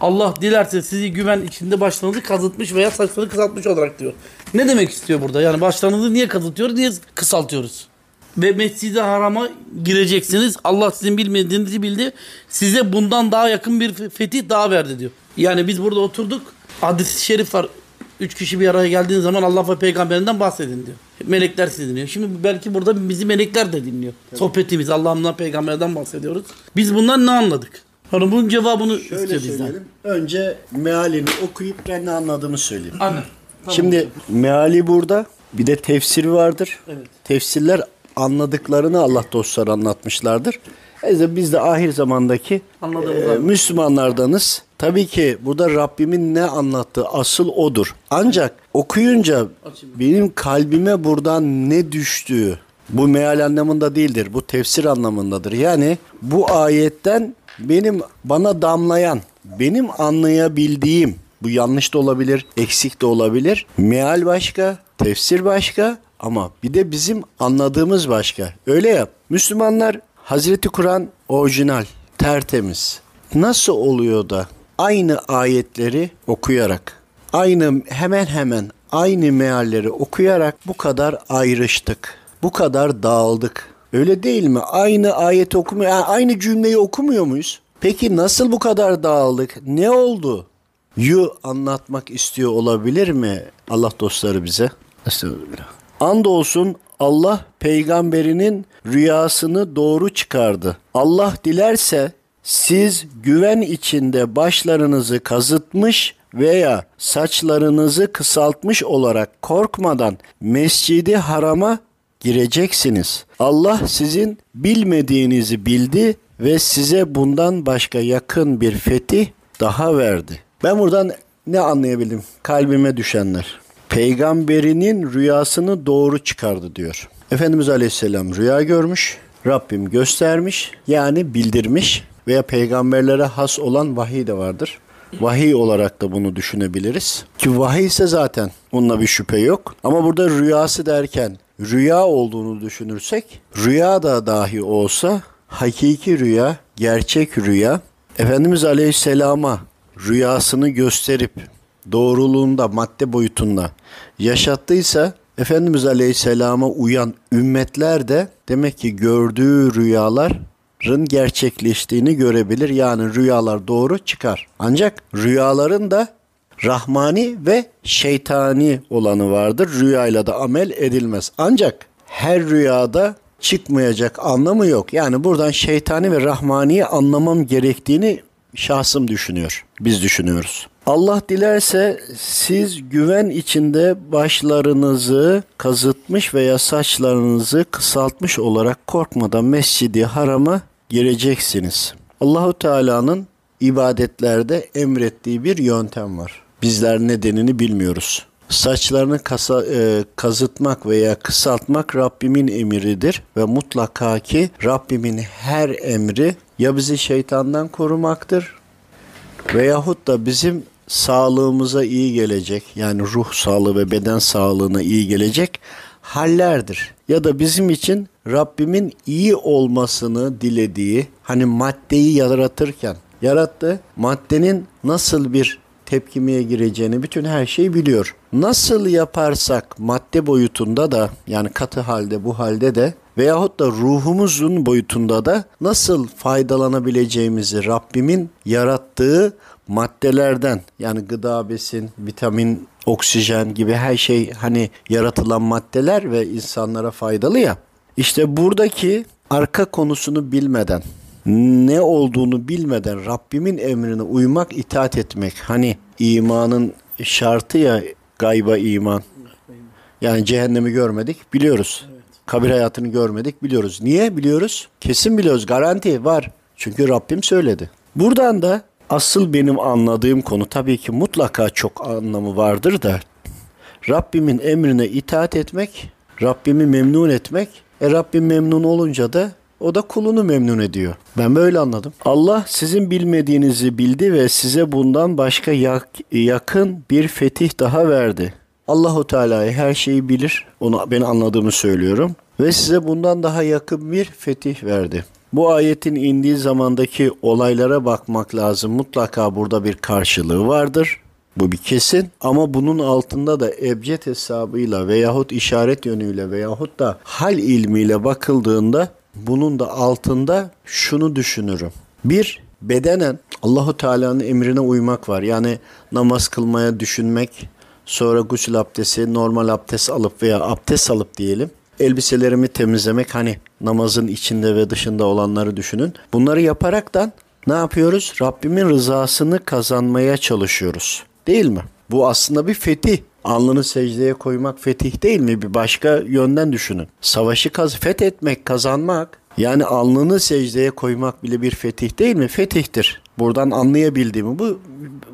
Allah dilerse sizi güven içinde başlarınızı kazıtmış veya saçları kısaltmış olarak diyor. Ne demek istiyor burada? Yani başlarınızı niye kazıtıyoruz, niye kısaltıyoruz? Ve Mescid-i Haram'a gireceksiniz. Allah sizin bilmediğinizi bildi. Size bundan daha yakın bir fetih daha verdi diyor. Yani biz burada oturduk. Hadis-i şerif var. Üç kişi bir araya geldiğiniz zaman Allah ve peygamberinden bahsedin diyor. Melekler sizi dinliyor. Şimdi belki burada bizi melekler de dinliyor. Sohbetimiz Allah'ımdan peygamberden bahsediyoruz. Biz bundan ne anladık? Hani bunun cevabını Şöyle istiyor bizden. söyleyelim. Önce mealini okuyup ben ne anladığımı söyleyeyim. Aynen. Tamam. Şimdi meali burada. Bir de tefsiri vardır. Evet. Tefsirler anladıklarını Allah dostları anlatmışlardır. E biz de ahir zamandaki e, Müslümanlardanız. Tabii ki burada Rabbimin ne anlattığı asıl odur. Ancak okuyunca benim kalbime buradan ne düştüğü bu meal anlamında değildir. Bu tefsir anlamındadır. Yani bu ayetten benim bana damlayan, benim anlayabildiğim bu yanlış da olabilir, eksik de olabilir. Meal başka, tefsir başka ama bir de bizim anladığımız başka. Öyle ya. Müslümanlar Hazreti Kur'an orijinal, tertemiz. Nasıl oluyor da aynı ayetleri okuyarak, aynı hemen hemen aynı mealleri okuyarak bu kadar ayrıştık. Bu kadar dağıldık. Öyle değil mi? Aynı ayeti okumuyor, yani aynı cümleyi okumuyor muyuz? Peki nasıl bu kadar dağıldık? Ne oldu? Yu anlatmak istiyor olabilir mi Allah dostları bize? Estağfurullah. Andolsun Allah peygamberinin rüyasını doğru çıkardı. Allah dilerse siz güven içinde başlarınızı kazıtmış veya saçlarınızı kısaltmış olarak korkmadan mescidi harama gireceksiniz. Allah sizin bilmediğinizi bildi ve size bundan başka yakın bir fetih daha verdi. Ben buradan ne anlayabildim? Kalbime düşenler. Peygamberinin rüyasını doğru çıkardı diyor. Efendimiz Aleyhisselam rüya görmüş. Rabbim göstermiş yani bildirmiş veya peygamberlere has olan vahiy de vardır. Vahiy olarak da bunu düşünebiliriz. Ki vahiy ise zaten onunla bir şüphe yok. Ama burada rüyası derken rüya olduğunu düşünürsek rüya da dahi olsa hakiki rüya, gerçek rüya Efendimiz Aleyhisselam'a rüyasını gösterip doğruluğunda madde boyutunda yaşattıysa Efendimiz Aleyhisselam'a uyan ümmetler de demek ki gördüğü rüyaların gerçekleştiğini görebilir. Yani rüyalar doğru çıkar. Ancak rüyaların da rahmani ve şeytani olanı vardır. Rüyayla da amel edilmez. Ancak her rüyada çıkmayacak anlamı yok. Yani buradan şeytani ve rahmaniyi anlamam gerektiğini şahsım düşünüyor. Biz düşünüyoruz. Allah dilerse siz güven içinde başlarınızı kazıtmış veya saçlarınızı kısaltmış olarak korkmadan Mescidi Haram'a gireceksiniz. Allahu Teala'nın ibadetlerde emrettiği bir yöntem var. Bizler nedenini bilmiyoruz. Saçlarını kasa, e, kazıtmak veya kısaltmak Rabbimin emridir ve mutlaka ki Rabbimin her emri ya bizi şeytandan korumaktır veyahut da bizim sağlığımıza iyi gelecek yani ruh sağlığı ve beden sağlığına iyi gelecek hallerdir. Ya da bizim için Rabbimin iyi olmasını dilediği hani maddeyi yaratırken yarattı maddenin nasıl bir tepkimeye gireceğini bütün her şeyi biliyor. Nasıl yaparsak madde boyutunda da yani katı halde bu halde de veyahut da ruhumuzun boyutunda da nasıl faydalanabileceğimizi Rabbimin yarattığı maddelerden yani gıda, besin, vitamin, oksijen gibi her şey hani yaratılan maddeler ve insanlara faydalı ya. İşte buradaki arka konusunu bilmeden ne olduğunu bilmeden Rabbimin emrine uymak, itaat etmek. Hani imanın şartı ya gayba iman. Yani cehennemi görmedik, biliyoruz. Kabir hayatını görmedik, biliyoruz. Niye biliyoruz? Kesin biliyoruz, garanti var. Çünkü Rabbim söyledi. Buradan da asıl benim anladığım konu tabii ki mutlaka çok anlamı vardır da Rabbimin emrine itaat etmek, Rabbimi memnun etmek. E Rabbim memnun olunca da o da kulunu memnun ediyor. Ben böyle anladım. Allah sizin bilmediğinizi bildi ve size bundan başka yak, yakın bir fetih daha verdi. Allahu Teala her şeyi bilir. Onu ben anladığımı söylüyorum ve size bundan daha yakın bir fetih verdi. Bu ayetin indiği zamandaki olaylara bakmak lazım. Mutlaka burada bir karşılığı vardır. Bu bir kesin ama bunun altında da ebced hesabıyla veyahut işaret yönüyle veyahut da hal ilmiyle bakıldığında bunun da altında şunu düşünürüm. Bir, bedenen Allahu Teala'nın emrine uymak var. Yani namaz kılmaya düşünmek, sonra gusül abdesti, normal abdest alıp veya abdest alıp diyelim. Elbiselerimi temizlemek hani namazın içinde ve dışında olanları düşünün. Bunları yaparaktan ne yapıyoruz? Rabbimin rızasını kazanmaya çalışıyoruz. Değil mi? Bu aslında bir fetih. Alnını secdeye koymak fetih değil mi? Bir başka yönden düşünün. Savaşı kaz fethetmek, kazanmak yani alnını secdeye koymak bile bir fetih değil mi? Fetihtir. Buradan anlayabildiğimi bu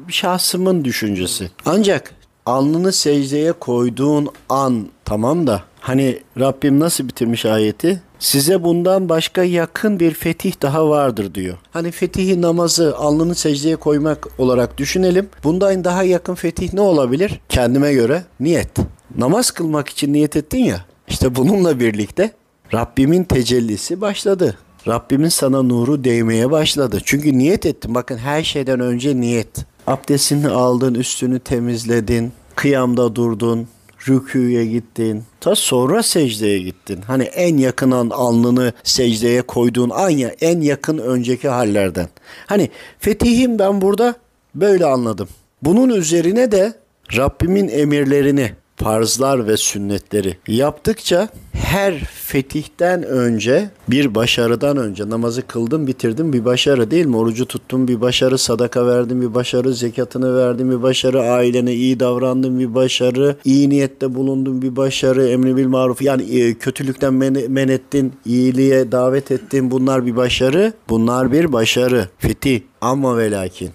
şahsımın düşüncesi. Ancak alnını secdeye koyduğun an tamam da hani Rabbim nasıl bitirmiş ayeti? Size bundan başka yakın bir fetih daha vardır diyor. Hani fetihi namazı alnını secdeye koymak olarak düşünelim. Bundan daha yakın fetih ne olabilir? Kendime göre niyet. Namaz kılmak için niyet ettin ya. İşte bununla birlikte Rabbimin tecellisi başladı. Rabbimin sana nuru değmeye başladı. Çünkü niyet ettin. Bakın her şeyden önce niyet. Abdestini aldın, üstünü temizledin, kıyamda durdun, rüküye gittin. Ta sonra secdeye gittin. Hani en yakın an alnını secdeye koyduğun an ya en yakın önceki hallerden. Hani fetihim ben burada böyle anladım. Bunun üzerine de Rabbimin emirlerini farzlar ve sünnetleri yaptıkça her fetihten önce bir başarıdan önce namazı kıldım bitirdim bir başarı değil mi? Orucu tuttum bir başarı, sadaka verdim bir başarı, zekatını verdim bir başarı, ailene iyi davrandım bir başarı, iyi niyette bulundum bir başarı, emri bil maruf yani e, kötülükten men, men ettin, iyiliğe davet ettin bunlar bir başarı. Bunlar bir başarı. Fetih ama ve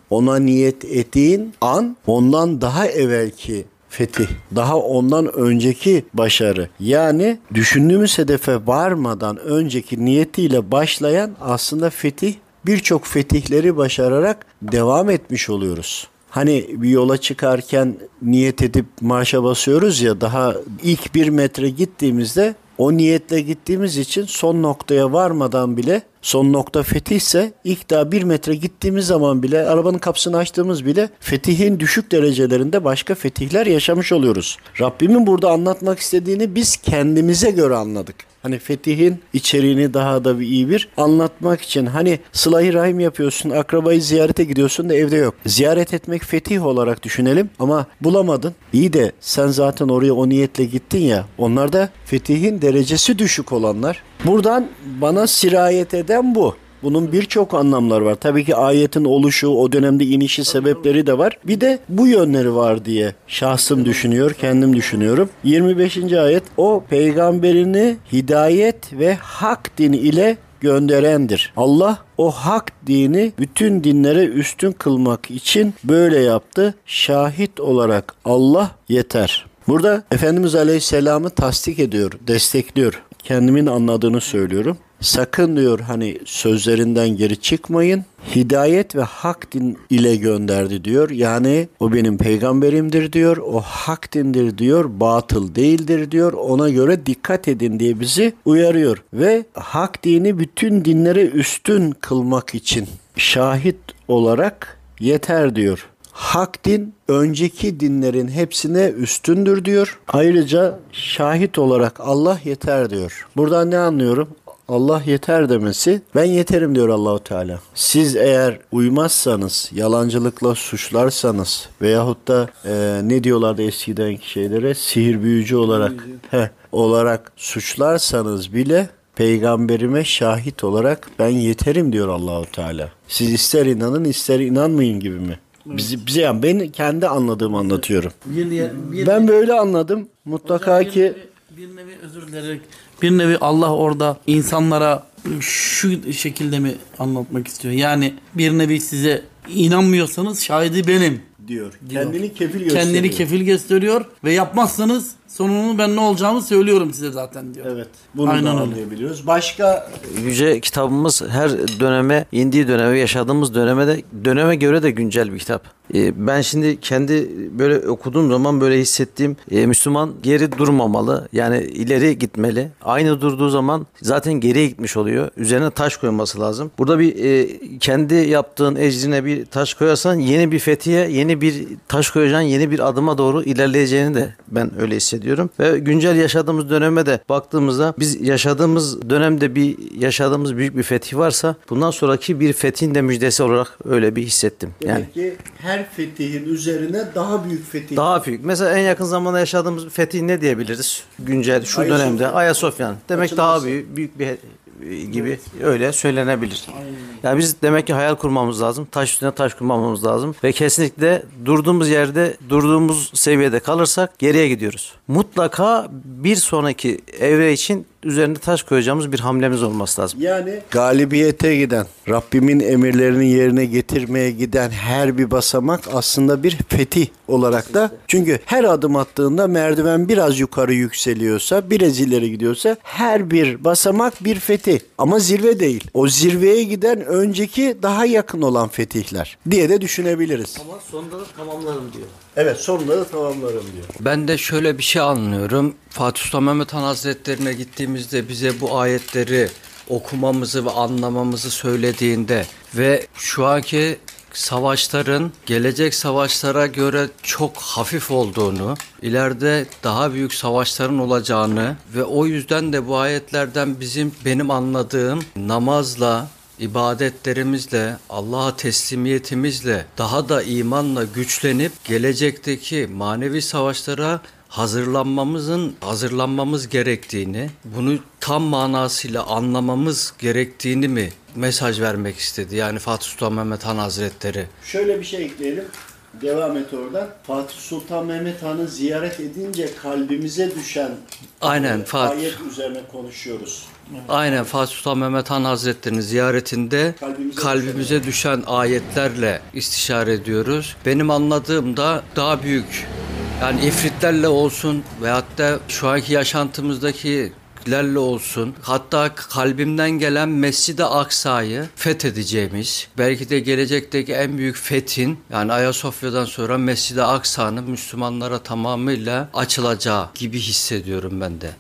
ona niyet ettiğin an ondan daha evvelki fetih. Daha ondan önceki başarı. Yani düşündüğümüz hedefe varmadan önceki niyetiyle başlayan aslında fetih birçok fetihleri başararak devam etmiş oluyoruz. Hani bir yola çıkarken niyet edip marşa basıyoruz ya daha ilk bir metre gittiğimizde o niyetle gittiğimiz için son noktaya varmadan bile son nokta fetihse ilk daha bir metre gittiğimiz zaman bile arabanın kapısını açtığımız bile fetihin düşük derecelerinde başka fetihler yaşamış oluyoruz. Rabbimin burada anlatmak istediğini biz kendimize göre anladık. Hani fetihin içeriğini daha da bir iyi bir anlatmak için hani sıla rahim yapıyorsun, akrabayı ziyarete gidiyorsun da evde yok. Ziyaret etmek fetih olarak düşünelim ama bulamadın. İyi de sen zaten oraya o niyetle gittin ya. Onlar da fetihin derecesi düşük olanlar. Buradan bana sirayet eden bu. Bunun birçok anlamlar var. Tabii ki ayetin oluşu, o dönemde inişi sebepleri de var. Bir de bu yönleri var diye şahsım düşünüyor, kendim düşünüyorum. 25. ayet o peygamberini hidayet ve hak dini ile gönderendir. Allah o hak dini bütün dinlere üstün kılmak için böyle yaptı. Şahit olarak Allah yeter. Burada Efendimiz Aleyhisselam'ı tasdik ediyor, destekliyor. Kendimin anladığını söylüyorum. Sakın diyor hani sözlerinden geri çıkmayın. Hidayet ve hak din ile gönderdi diyor. Yani o benim peygamberimdir diyor. O hak dindir diyor. Batıl değildir diyor. Ona göre dikkat edin diye bizi uyarıyor. Ve hak dini bütün dinlere üstün kılmak için şahit olarak yeter diyor. Hak din önceki dinlerin hepsine üstündür diyor. Ayrıca şahit olarak Allah yeter diyor. Buradan ne anlıyorum? Allah yeter demesi ben yeterim diyor Allahu Teala. Siz eğer uymazsanız, yalancılıkla suçlarsanız veyahut da e, ne diyorlardı eskiden şeylere sihir büyücü olarak heh, olarak suçlarsanız bile peygamberime şahit olarak ben yeterim diyor Allahu Teala. Siz ister inanın ister inanmayın gibi mi? Bizi, bize yani ben kendi anladığımı anlatıyorum. Bir, bir, Ben böyle anladım. Mutlaka bir ki bir nevi özür dileyerek bir nevi Allah orada insanlara şu şekilde mi anlatmak istiyor? Yani bir nevi size inanmıyorsanız şahidi benim. diyor. Kendini kefil gösteriyor. Kendini kefil gösteriyor ve yapmazsanız Sonunun ben ne olacağımı söylüyorum size zaten diyor. Evet. Bunu Aynen da öyle. anlayabiliyoruz. Başka Yüce kitabımız her döneme, indiği döneme, yaşadığımız döneme de döneme göre de güncel bir kitap. Ee, Ben şimdi kendi böyle okuduğum zaman böyle hissettiğim e, Müslüman geri durmamalı. Yani ileri gitmeli. Aynı durduğu zaman zaten geriye gitmiş oluyor. Üzerine taş koyması lazım. Burada bir e, kendi yaptığın ecrine bir taş koyarsan yeni bir fethiye, yeni bir taş koyacaksın, yeni bir adıma doğru ilerleyeceğini de ben öyle hissediyorum. Ve güncel yaşadığımız döneme de baktığımızda biz yaşadığımız dönemde bir yaşadığımız büyük bir fetih varsa bundan sonraki bir fethin de müjdesi olarak öyle bir hissettim. Yani demek ki her fetihin üzerine daha büyük fetih. daha büyük. Mesela en yakın zamanda yaşadığımız fetih ne diyebiliriz? Güncel şu Ayasofya. dönemde Ayasofya'nın. Demek Açılması. daha büyük büyük bir gibi öyle söylenebilir. Yani biz demek ki hayal kurmamız lazım. Taş üstüne taş kurmamamız lazım ve kesinlikle durduğumuz yerde, durduğumuz seviyede kalırsak geriye gidiyoruz. Mutlaka bir sonraki evre için üzerinde taş koyacağımız bir hamlemiz olması lazım. Yani galibiyete giden, Rabbimin emirlerini yerine getirmeye giden her bir basamak aslında bir fetih olarak da. Çünkü her adım attığında merdiven biraz yukarı yükseliyorsa, biraz ileri gidiyorsa her bir basamak bir fetih. Ama zirve değil. O zirveye giden önceki daha yakın olan fetihler diye de düşünebiliriz. Ama sonunda da tamamlarım diyor. Evet da tamamlarım diyor. Ben de şöyle bir şey anlıyorum. Fatih Sultan Mehmet Han Hazretlerine gittiğimizde bize bu ayetleri okumamızı ve anlamamızı söylediğinde ve şu anki savaşların gelecek savaşlara göre çok hafif olduğunu, ileride daha büyük savaşların olacağını ve o yüzden de bu ayetlerden bizim benim anladığım namazla, ibadetlerimizle, Allah'a teslimiyetimizle daha da imanla güçlenip gelecekteki manevi savaşlara hazırlanmamızın hazırlanmamız gerektiğini, bunu tam manasıyla anlamamız gerektiğini mi mesaj vermek istedi? Yani Fatih Sultan Mehmet Han Hazretleri. Şöyle bir şey ekleyelim. Devam et oradan. Fatih Sultan Mehmet Han'ı ziyaret edince kalbimize düşen Aynen, Fatih. ayet üzerine konuşuyoruz. Aynen Fatih Sultan Mehmet Han Hazretleri'nin ziyaretinde Kalbimize kalbimize, düşen ayetlerle istişare ediyoruz. Benim anladığım da daha büyük yani ifritlerle olsun veyahut da şu anki yaşantımızdaki lerle olsun hatta kalbimden gelen Mescid-i Aksa'yı fethedeceğimiz belki de gelecekteki en büyük fethin yani Ayasofya'dan sonra Mescid-i Aksa'nın Müslümanlara tamamıyla açılacağı gibi hissediyorum ben de.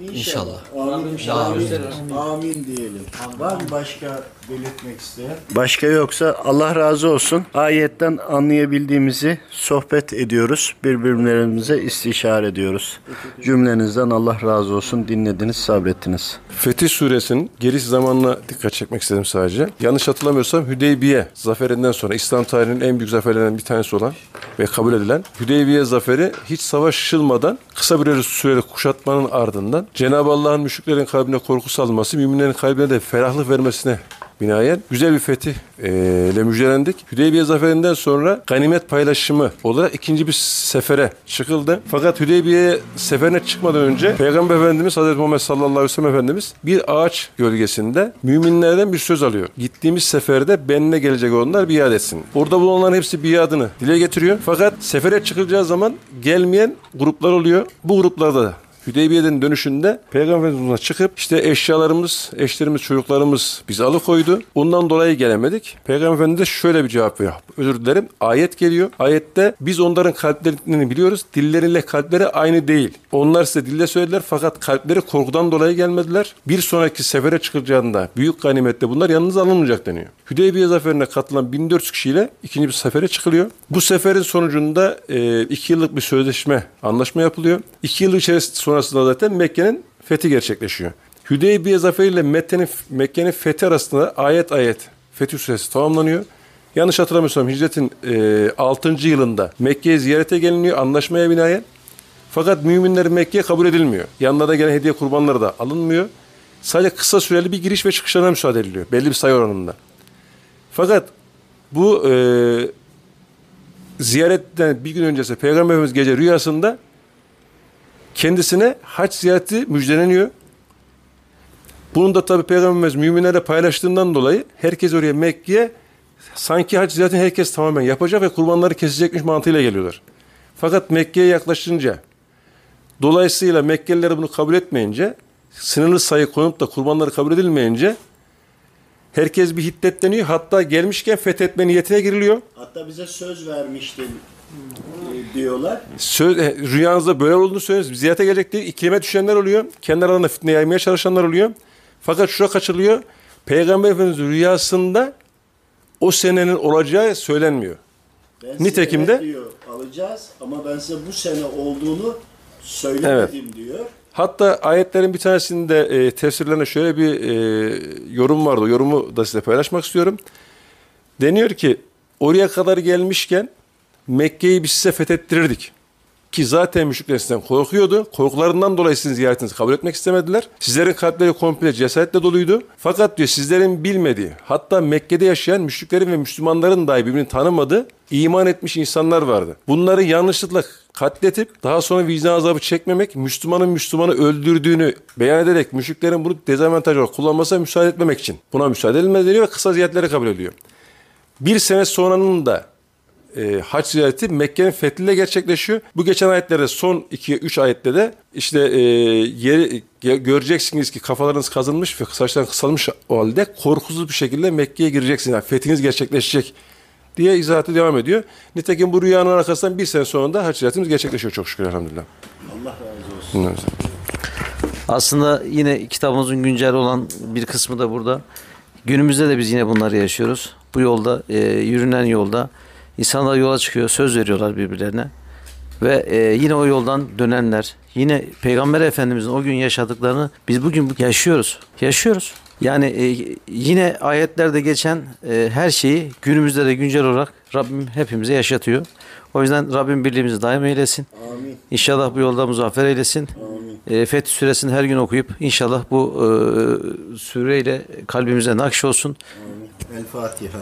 İnşallah. Amin, amin, amin. Diyelim. Var mı başka belirtmek isteyen? Başka yoksa Allah razı olsun. Ayetten anlayabildiğimizi sohbet ediyoruz. Birbirlerimize istişare ediyoruz. Cümlenizden Allah razı olsun. Dinlediniz, sabrettiniz. Fetih suresinin geliş zamanına dikkat çekmek istedim sadece. Yanlış hatırlamıyorsam Hüdeybiye zaferinden sonra İslam tarihinin en büyük zaferlerinden bir tanesi olan ve kabul edilen Hüdeybiye zaferi hiç savaşılmadan kısa bir süreli kuşatmanın ardından Cenab-ı Allah'ın müşriklerin kalbine korku salması, müminlerin kalbine de ferahlık vermesine binaen güzel bir fetih e, müjdelendik. Hüdeybiye zaferinden sonra ganimet paylaşımı olarak ikinci bir sefere çıkıldı. Fakat Hüdeybiye seferine çıkmadan önce Peygamber Efendimiz Hazreti Muhammed sallallahu aleyhi ve sellem Efendimiz bir ağaç gölgesinde müminlerden bir söz alıyor. Gittiğimiz seferde benimle gelecek olanlar biat etsin. Orada bulunanların hepsi biadını dile getiriyor. Fakat sefere çıkılacağı zaman gelmeyen gruplar oluyor. Bu gruplarda da Hüdeybiye'den dönüşünde Peygamber Efendimiz'e çıkıp işte eşyalarımız, eşlerimiz, çocuklarımız bizi alıkoydu. Ondan dolayı gelemedik. Peygamber Efendimiz de şöyle bir cevap veriyor. Özür dilerim. Ayet geliyor. Ayette biz onların kalplerini biliyoruz. Dilleriyle kalpleri aynı değil. Onlar size dille söylediler fakat kalpleri korkudan dolayı gelmediler. Bir sonraki sefere çıkılacağında büyük ganimette bunlar yanınıza alınmayacak deniyor. Hüdeybiye zaferine katılan 1400 kişiyle ikinci bir sefere çıkılıyor. Bu seferin sonucunda e, iki yıllık bir sözleşme, anlaşma yapılıyor. İki yıl içerisinde sonrasında zaten Mekke'nin fethi gerçekleşiyor. Hüdeybiye zaferiyle Mekke'nin Mekke'nin fethi arasında ayet ayet Fetih Suresi tamamlanıyor. Yanlış hatırlamıyorsam hicretin e, 6. yılında Mekke'ye ziyarete geliniyor anlaşmaya binaen. Fakat müminler Mekke'ye kabul edilmiyor. Yanlarına gelen hediye kurbanları da alınmıyor. Sadece kısa süreli bir giriş ve çıkışlarına müsaade ediliyor. Belli bir sayı oranında. Fakat bu e, ziyaretten bir gün öncesi Peygamber Efendimiz gece rüyasında kendisine hac ziyareti müjdeleniyor. Bunun da tabi Peygamberimiz müminlerle paylaştığından dolayı herkes oraya Mekke'ye sanki hac ziyaretini herkes tamamen yapacak ve kurbanları kesecekmiş mantığıyla geliyorlar. Fakat Mekke'ye yaklaşınca Dolayısıyla Mekkeliler bunu kabul etmeyince, sınırlı sayı konup da kurbanları kabul edilmeyince herkes bir hiddetleniyor. Hatta gelmişken fethetme niyetine giriliyor. Hatta bize söz vermiştin e, diyorlar. Söz, e, rüyanızda böyle olduğunu söylüyorsunuz. Ziyarete gelecek değil. İkilime düşenler oluyor. Kendi aralarında fitne yaymaya çalışanlar oluyor. Fakat şura kaçırılıyor. Peygamber Efendimiz rüyasında o senenin olacağı söylenmiyor. Ben Nitekim evet de- diyor alacağız ama ben size bu sene olduğunu söylemedim diyor. Hatta ayetlerin bir tanesinde e, tefsirlerine şöyle bir e, yorum vardı. O yorumu da size paylaşmak istiyorum. Deniyor ki oraya kadar gelmişken Mekke'yi biz size fethettirirdik. Ki zaten müşrikler sizden korkuyordu. Korkularından dolayı sizin ziyaretinizi kabul etmek istemediler. Sizlerin kalpleri komple cesaretle doluydu. Fakat diyor sizlerin bilmediği, hatta Mekke'de yaşayan müşriklerin ve Müslümanların dahi birbirini tanımadığı iman etmiş insanlar vardı. Bunları yanlışlıkla katletip daha sonra vicdan azabı çekmemek, Müslümanın Müslümanı öldürdüğünü beyan ederek müşriklerin bunu dezavantaj olarak kullanmasına müsaade etmemek için. Buna müsaade edilmez ve kısa ziyaretleri kabul ediyor. Bir sene sonranın da e, hac ziyareti Mekke'nin fethiyle gerçekleşiyor. Bu geçen ayetlerde son 2-3 ayette de işte e, yeri, göreceksiniz ki kafalarınız kazınmış ve saçlarınız kısalmış o halde korkusuz bir şekilde Mekke'ye gireceksiniz. Yani fethiniz gerçekleşecek diye izahatı devam ediyor. Nitekim bu rüyanın arkasından bir sene sonra da hac ziyaretimiz gerçekleşiyor çok şükür elhamdülillah. Allah razı olsun. Evet. Aslında yine kitabımızın güncel olan bir kısmı da burada. Günümüzde de biz yine bunları yaşıyoruz. Bu yolda, e, yürünen yolda insanlar yola çıkıyor, söz veriyorlar birbirlerine. Ve e, yine o yoldan dönenler, yine Peygamber Efendimizin o gün yaşadıklarını biz bugün yaşıyoruz. Yaşıyoruz. Yani e, yine ayetlerde geçen e, her şeyi günümüzde de güncel olarak Rabbim hepimize yaşatıyor. O yüzden Rabbim birliğimizi daim eylesin. Amin. İnşallah bu yolda muzaffer eylesin. Amin. E, Fetih suresini her gün okuyup inşallah bu e, sureyle kalbimize nakş olsun. Amin. El Fatiha.